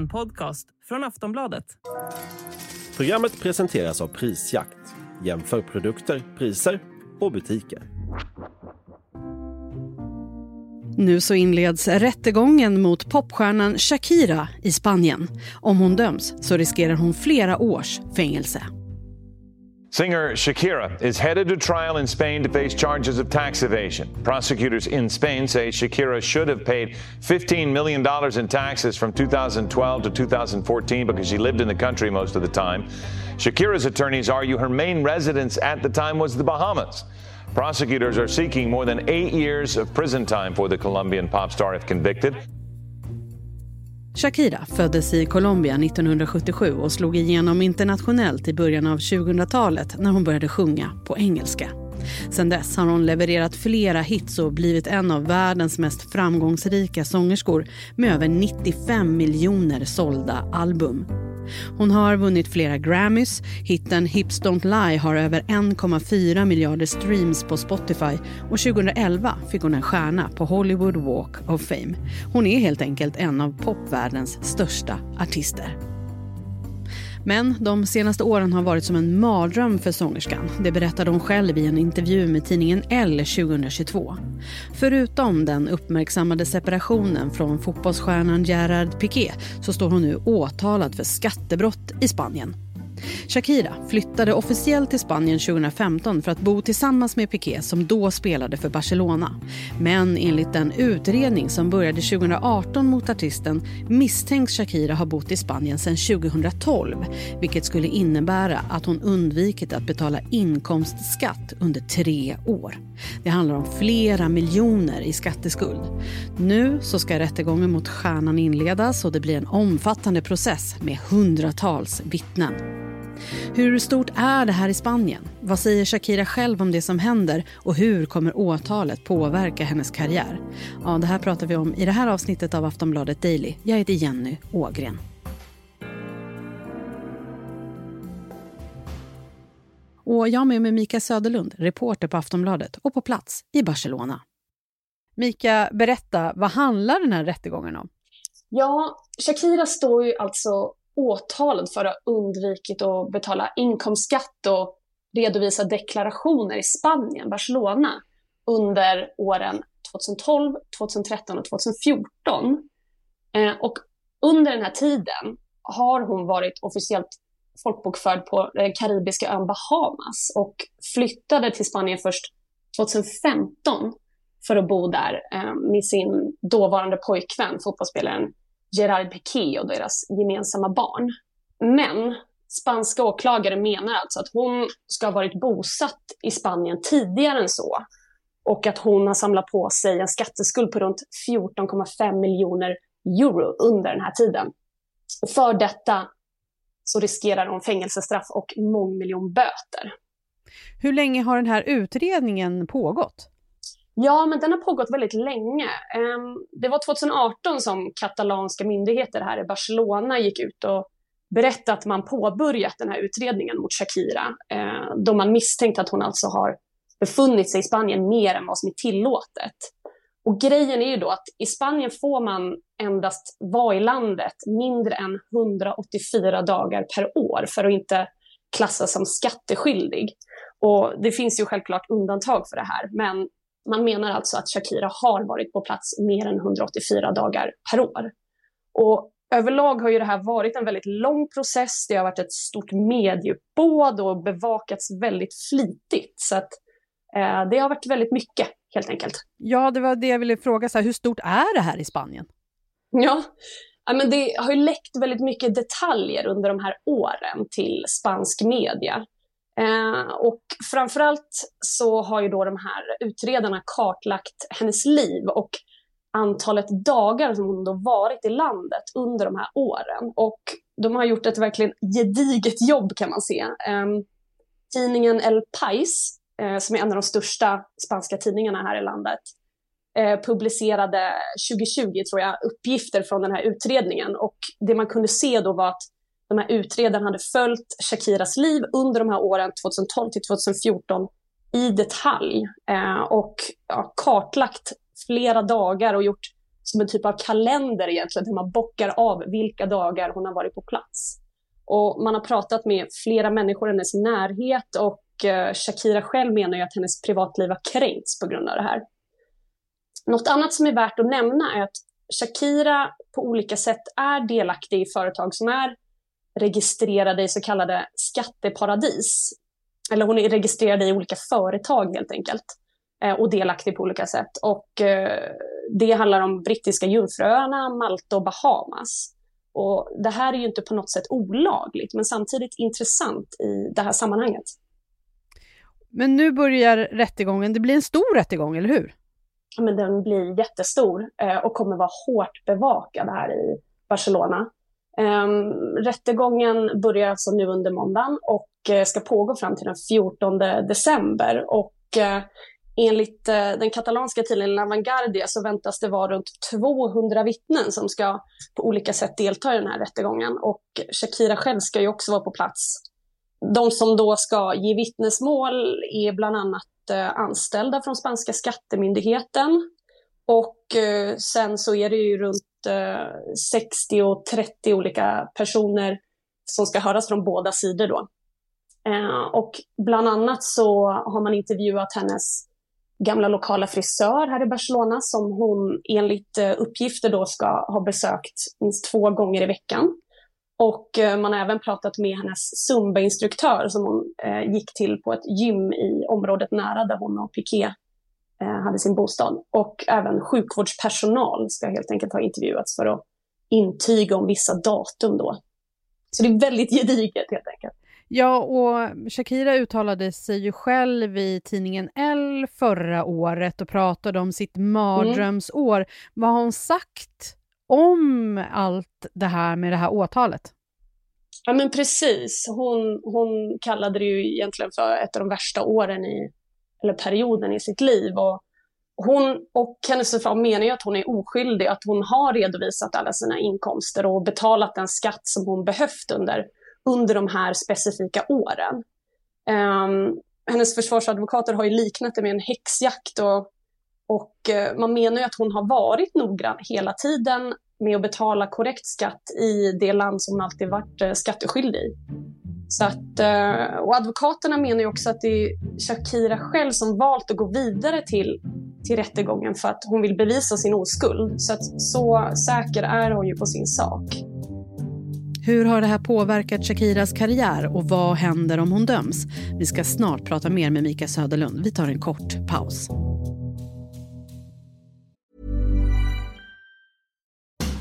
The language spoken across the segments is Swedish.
En podcast från Aftonbladet. Programmet presenteras av Prisjakt. Jämför produkter, priser och butiker. Nu så inleds rättegången mot popstjärnan Shakira i Spanien. Om hon döms så riskerar hon flera års fängelse. Singer Shakira is headed to trial in Spain to face charges of tax evasion. Prosecutors in Spain say Shakira should have paid $15 million in taxes from 2012 to 2014 because she lived in the country most of the time. Shakira's attorneys argue her main residence at the time was the Bahamas. Prosecutors are seeking more than eight years of prison time for the Colombian pop star if convicted. Shakira föddes i Colombia 1977 och slog igenom internationellt i början av 2000-talet när hon började sjunga på engelska. Sedan dess har hon levererat flera hits och blivit en av världens mest framgångsrika sångerskor med över 95 miljoner sålda album. Hon har vunnit flera Grammys. Hitten Hips Don't Lie har över 1,4 miljarder streams på Spotify och 2011 fick hon en stjärna på Hollywood Walk of Fame. Hon är helt enkelt en av popvärldens största artister. Men de senaste åren har varit som en mardröm för sångerskan. Det berättade hon själv i en intervju med tidningen L 2022. Förutom den uppmärksammade separationen från fotbollsstjärnan Gerard Piqué så står hon nu åtalad för skattebrott i Spanien. Shakira flyttade officiellt till Spanien 2015 för att bo tillsammans med Piqué som då spelade för Barcelona. Men enligt den utredning som började 2018 mot artisten misstänks Shakira ha bott i Spanien sedan 2012 vilket skulle innebära att hon undvikit att betala inkomstskatt under tre år. Det handlar om flera miljoner i skatteskuld. Nu så ska rättegången mot stjärnan inledas och det blir en omfattande process med hundratals vittnen. Hur stort är det här i Spanien? Vad säger Shakira själv om det som händer och hur kommer åtalet påverka hennes karriär? Ja, det här pratar vi om i det här avsnittet av Aftonbladet Daily. Jag heter Jenny Ågren. Och jag har med mig Mika Söderlund, reporter på Aftonbladet och på plats i Barcelona. Mika, berätta, vad handlar den här rättegången om? Ja, Shakira står ju alltså åtalad för att ha undvikit att betala inkomstskatt och redovisa deklarationer i Spanien, Barcelona, under åren 2012, 2013 och 2014. Eh, och under den här tiden har hon varit officiellt folkbokförd på den karibiska ön Bahamas och flyttade till Spanien först 2015 för att bo där eh, med sin dåvarande pojkvän, fotbollsspelaren Gerard Piqué och deras gemensamma barn. Men spanska åklagare menar alltså att hon ska ha varit bosatt i Spanien tidigare än så och att hon har samlat på sig en skatteskuld på runt 14,5 miljoner euro under den här tiden. Och för detta så riskerar hon fängelsestraff och mångmiljonböter. Hur länge har den här utredningen pågått? Ja, men den har pågått väldigt länge. Ehm, det var 2018 som katalanska myndigheter här i Barcelona gick ut och berättade att man påbörjat den här utredningen mot Shakira, eh, då man misstänkte att hon alltså har befunnit sig i Spanien mer än vad som är tillåtet. Och grejen är ju då att i Spanien får man endast vara i landet mindre än 184 dagar per år för att inte klassas som skatteskyldig. Och det finns ju självklart undantag för det här, men man menar alltså att Shakira har varit på plats mer än 184 dagar per år. Och överlag har ju det här varit en väldigt lång process. Det har varit ett stort medieuppbåd och bevakats väldigt flitigt. Så att, eh, det har varit väldigt mycket helt enkelt. Ja, det var det jag ville fråga. Så här, hur stort är det här i Spanien? Ja, ja men det har ju läckt väldigt mycket detaljer under de här åren till spansk media. Eh, och framförallt så har ju då de här utredarna kartlagt hennes liv och antalet dagar som hon då varit i landet under de här åren. Och de har gjort ett verkligen gediget jobb kan man se. Eh, tidningen El Pais, eh, som är en av de största spanska tidningarna här i landet, eh, publicerade 2020 tror jag uppgifter från den här utredningen och det man kunde se då var att de här utredarna hade följt Shakiras liv under de här åren 2012 till 2014 i detalj eh, och ja, kartlagt flera dagar och gjort som en typ av kalender egentligen, där man bockar av vilka dagar hon har varit på plats. Och man har pratat med flera människor i hennes närhet och eh, Shakira själv menar ju att hennes privatliv har kränkts på grund av det här. Något annat som är värt att nämna är att Shakira på olika sätt är delaktig i företag som är registrerade i så kallade skatteparadis. Eller hon är registrerad i olika företag helt enkelt eh, och delaktig på olika sätt. Och eh, det handlar om brittiska Jungfruöarna, Malta och Bahamas. Och det här är ju inte på något sätt olagligt, men samtidigt intressant i det här sammanhanget. Men nu börjar rättegången. Det blir en stor rättegång, eller hur? men den blir jättestor eh, och kommer vara hårt bevakad här i Barcelona. Um, rättegången börjar alltså nu under måndagen och uh, ska pågå fram till den 14 december. Och uh, enligt uh, den katalanska tidningen La Vanguardia så väntas det vara runt 200 vittnen som ska på olika sätt delta i den här rättegången. Och Shakira själv ska ju också vara på plats. De som då ska ge vittnesmål är bland annat anställda från spanska skattemyndigheten. Och sen så är det ju runt 60 och 30 olika personer som ska höras från båda sidor då. Eh, och bland annat så har man intervjuat hennes gamla lokala frisör här i Barcelona som hon enligt eh, uppgifter då ska ha besökt minst två gånger i veckan. Och eh, man har även pratat med hennes Zumba-instruktör som hon gick till på ett gym i området nära där hon och Piqué hade sin bostad. Och även sjukvårdspersonal ska helt enkelt ha intervjuats för att intyga om vissa datum då. Så det är väldigt gediget helt enkelt. Ja, och Shakira uttalade sig ju själv i tidningen L förra året och pratade om sitt mardrömsår. Mm. Vad har hon sagt om allt det här med det här åtalet? Ja men precis. Hon, hon kallade det ju egentligen för ett av de värsta åren i, eller perioden i sitt liv. Och hon och hennes far menar ju att hon är oskyldig, att hon har redovisat alla sina inkomster och betalat den skatt som hon behövt under, under de här specifika åren. Um, hennes försvarsadvokater har ju liknat det med en häxjakt och och eh, man menar ju att hon har varit noggrann hela tiden med att betala korrekt skatt i det land som hon alltid varit eh, skatteskyldig i. Så att, eh, och advokaterna menar ju också att det är Shakira själv som valt att gå vidare till, till rättegången för att hon vill bevisa sin oskuld. Så att så säker är hon ju på sin sak. Hur har det här påverkat Shakiras karriär och vad händer om hon döms? Vi ska snart prata mer med Mika Söderlund. Vi tar en kort paus.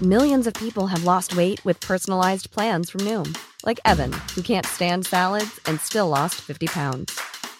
Millions of people have lost weight with personalized plans from Noom. Like Evan, who can't stand salads and still lost 50 pounds.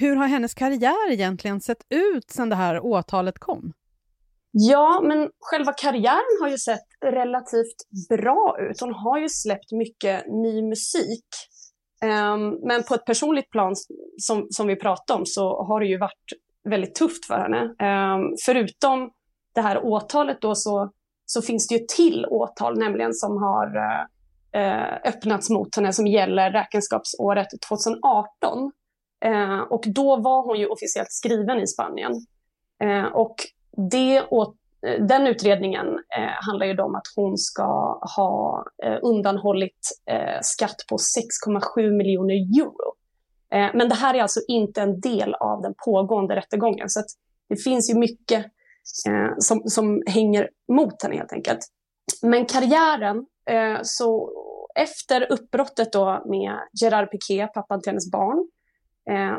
Hur har hennes karriär egentligen sett ut sedan det här åtalet kom? Ja, men själva karriären har ju sett relativt bra ut. Hon har ju släppt mycket ny musik. Um, men på ett personligt plan, som, som vi pratade om, så har det ju varit väldigt tufft för henne. Um, förutom det här åtalet då så, så finns det ju till åtal, nämligen som har uh, öppnats mot henne som gäller räkenskapsåret 2018. Eh, och då var hon ju officiellt skriven i Spanien. Eh, och det åt, eh, den utredningen eh, handlar ju om att hon ska ha eh, undanhållit eh, skatt på 6,7 miljoner euro. Eh, men det här är alltså inte en del av den pågående rättegången. Så det finns ju mycket eh, som, som hänger mot henne helt enkelt. Men karriären, eh, så efter uppbrottet då med Gerard Piqué, pappan till hennes barn, Eh,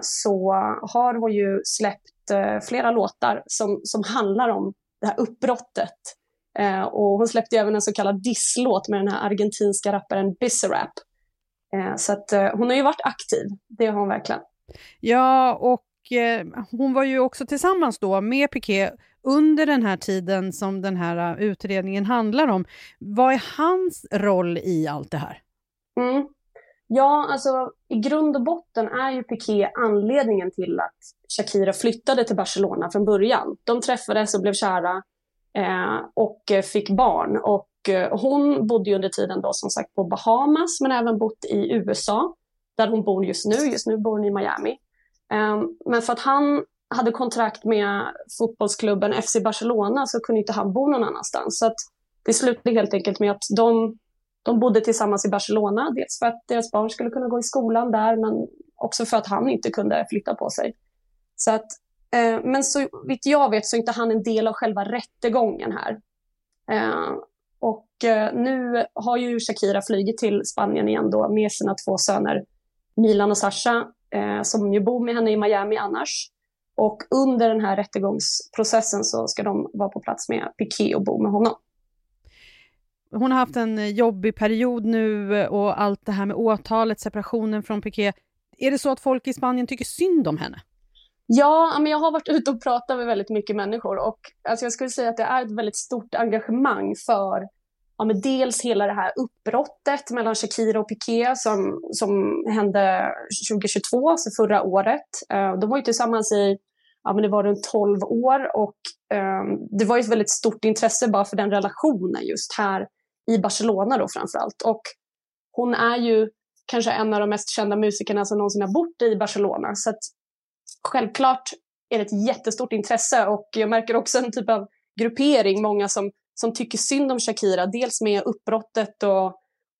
så har hon ju släppt eh, flera låtar som, som handlar om det här uppbrottet. Eh, och hon släppte även en så kallad disslåt med den här argentinska rapparen Bizarrap. Så att hon har ju varit aktiv, det har hon verkligen. Ja, och hon var ju också tillsammans då med Piqué under den här tiden som den här utredningen handlar om. Vad är hans roll i allt det här? Mm. Ja, alltså i grund och botten är ju Piqué anledningen till att Shakira flyttade till Barcelona från början. De träffades och blev kära eh, och fick barn. Och eh, hon bodde under tiden då som sagt på Bahamas men även bott i USA där hon bor just nu. Just nu bor hon i Miami. Eh, men för att han hade kontrakt med fotbollsklubben FC Barcelona så kunde inte han bo någon annanstans. Så att det slutade helt enkelt med att de, de bodde tillsammans i Barcelona. Dels för att deras barn skulle kunna gå i skolan där men också för att han inte kunde flytta på sig. Så att, eh, men så vitt jag vet så är inte han en del av själva rättegången här. Eh, och eh, nu har ju Shakira flugit till Spanien igen då med sina två söner Milan och Sasha eh, som ju bor med henne i Miami annars. Och under den här rättegångsprocessen så ska de vara på plats med Piqué och bo med honom. Hon har haft en eh, jobbig period nu eh, och allt det här med åtalet, separationen från Piqué. Är det så att folk i Spanien tycker synd om henne? Ja, men jag har varit ute och pratat med väldigt mycket människor och alltså jag skulle säga att det är ett väldigt stort engagemang för ja, men dels hela det här uppbrottet mellan Shakira och Piqué som, som hände 2022, alltså förra året. Eh, de var ju tillsammans i ja, men det var runt 12 år och um, det var ju ett väldigt stort intresse bara för den relationen just här i Barcelona då framförallt. Och hon är ju kanske en av de mest kända musikerna som någonsin har bott i Barcelona. Så att självklart är det ett jättestort intresse och jag märker också en typ av gruppering, många som, som tycker synd om Shakira, dels med uppbrottet och,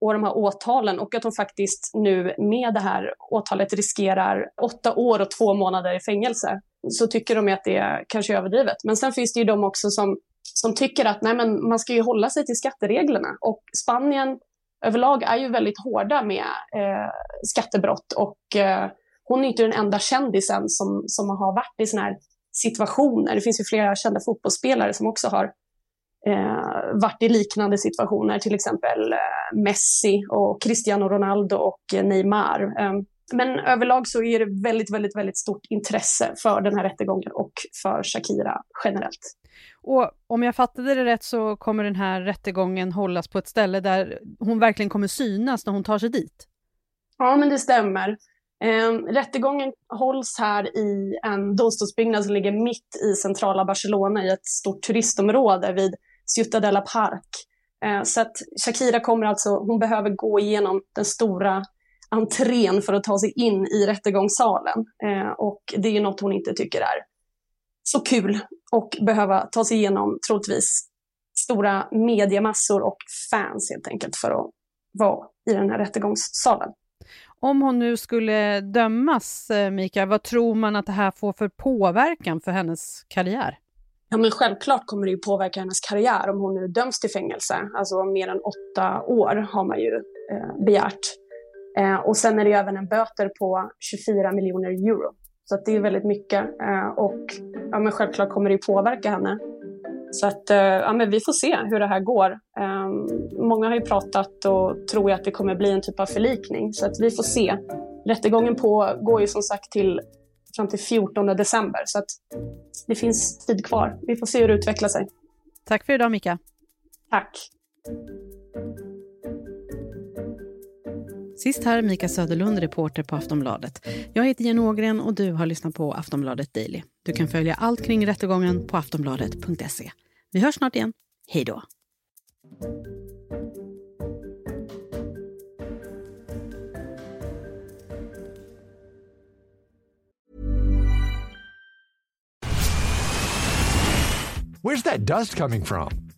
och de här åtalen och att hon faktiskt nu med det här åtalet riskerar åtta år och två månader i fängelse. Så tycker de att det är kanske är överdrivet. Men sen finns det ju de också som, som tycker att nej, men man ska ju hålla sig till skattereglerna och Spanien överlag är ju väldigt hårda med eh, skattebrott och eh, hon är inte den enda kändisen som, som har varit i sådana här situationer. Det finns ju flera kända fotbollsspelare som också har eh, varit i liknande situationer, till exempel eh, Messi och Cristiano Ronaldo och Neymar. Eh, men överlag så är det väldigt, väldigt, väldigt stort intresse för den här rättegången och för Shakira generellt. Och om jag fattade det rätt så kommer den här rättegången hållas på ett ställe där hon verkligen kommer synas när hon tar sig dit? Ja, men det stämmer. Eh, rättegången hålls här i en domstolsbyggnad som ligger mitt i centrala Barcelona i ett stort turistområde vid Ciutat de la Parc. Eh, så att Shakira kommer alltså, hon behöver gå igenom den stora entrén för att ta sig in i rättegångssalen. Eh, och det är något hon inte tycker är så kul och behöva ta sig igenom troligtvis stora mediemassor och fans helt enkelt för att vara i den här rättegångssalen. Om hon nu skulle dömas, eh, Mika, vad tror man att det här får för påverkan för hennes karriär? Ja, men självklart kommer det ju påverka hennes karriär om hon nu döms till fängelse. Alltså mer än åtta år har man ju eh, begärt. Eh, och sen är det ju även en böter på 24 miljoner euro. Så det är väldigt mycket. Eh, och ja, men självklart kommer det påverka henne. Så att, eh, ja, men vi får se hur det här går. Um, många har ju pratat och tror att det kommer bli en typ av förlikning, så att vi får se. Rättegången på går ju som sagt till, fram till 14 december, så att det finns tid kvar. Vi får se hur det utvecklar sig. Tack för idag, Mika. Tack. Sist här Mika Söderlund, reporter på Aftonbladet. Jag heter Jenny Ågren och du har lyssnat på Aftonbladet Daily. Du kan följa allt kring rättegången på aftonbladet.se. Vi hörs snart igen. Hej då! Where's that dust coming from?